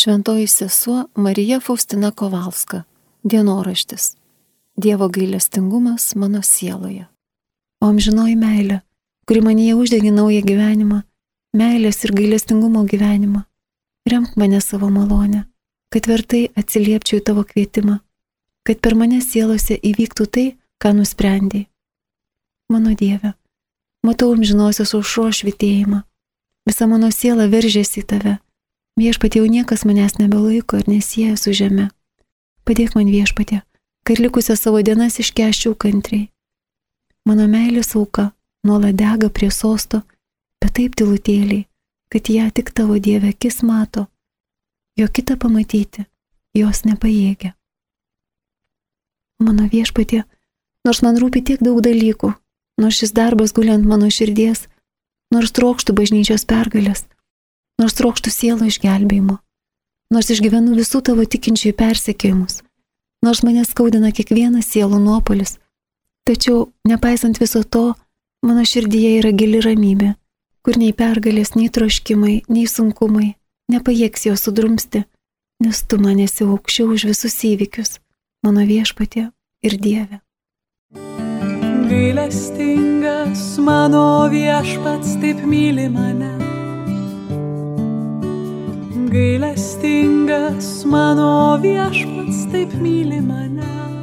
Šventoji sesuo Marija Faustina Kovalska. Dienoraštis. Dievo gailestingumas mano sieloje. O amžinoji meilė, kuri manyje uždegė naują gyvenimą, meilės ir gailestingumo gyvenimą. Remk mane savo malonę, kad vertai atsiliepčiau į tavo kvietimą, kad per mane sielose įvyktų tai, ką nusprendėjai. Mano Dieve, matau amžinosios aušro švitėjimą, visa mano siela veržėsi į tave Viešpatie jau niekas manęs nebelaiko ir nesieja su žeme. Padėk man viešpatie, kad likusią savo dienas iškeščiau kantriai. Mano meilės auka nuolat dega prie sosto, bet taip tilutėliai, kad ją tik tavo Dieve akis mato, jo kitą pamatyti, jos nepajėgia. Mano viešpatie, nors man rūpi tiek daug dalykų, nors šis darbas guliant mano širdies, nors trokštų bažnyčios pergalės, nors trokštų sielo išgelbėjimo, nors išgyvenu visų tavo tikinčiųjų persekiojimus, nors mane skaudina kiekvienas sielų nuopolis, tačiau, nepaisant viso to, mano širdyje yra gili ramybė, kur nei pergalės, nei troškimai, nei sunkumai nepajėgs jo sudrumsti, nes tu man esi aukščiau už visus įvykius, mano viešpatė ir Dieve. Gailestingas mano viešpats taip myli mane gailestingas mano viešpats taip myli mane.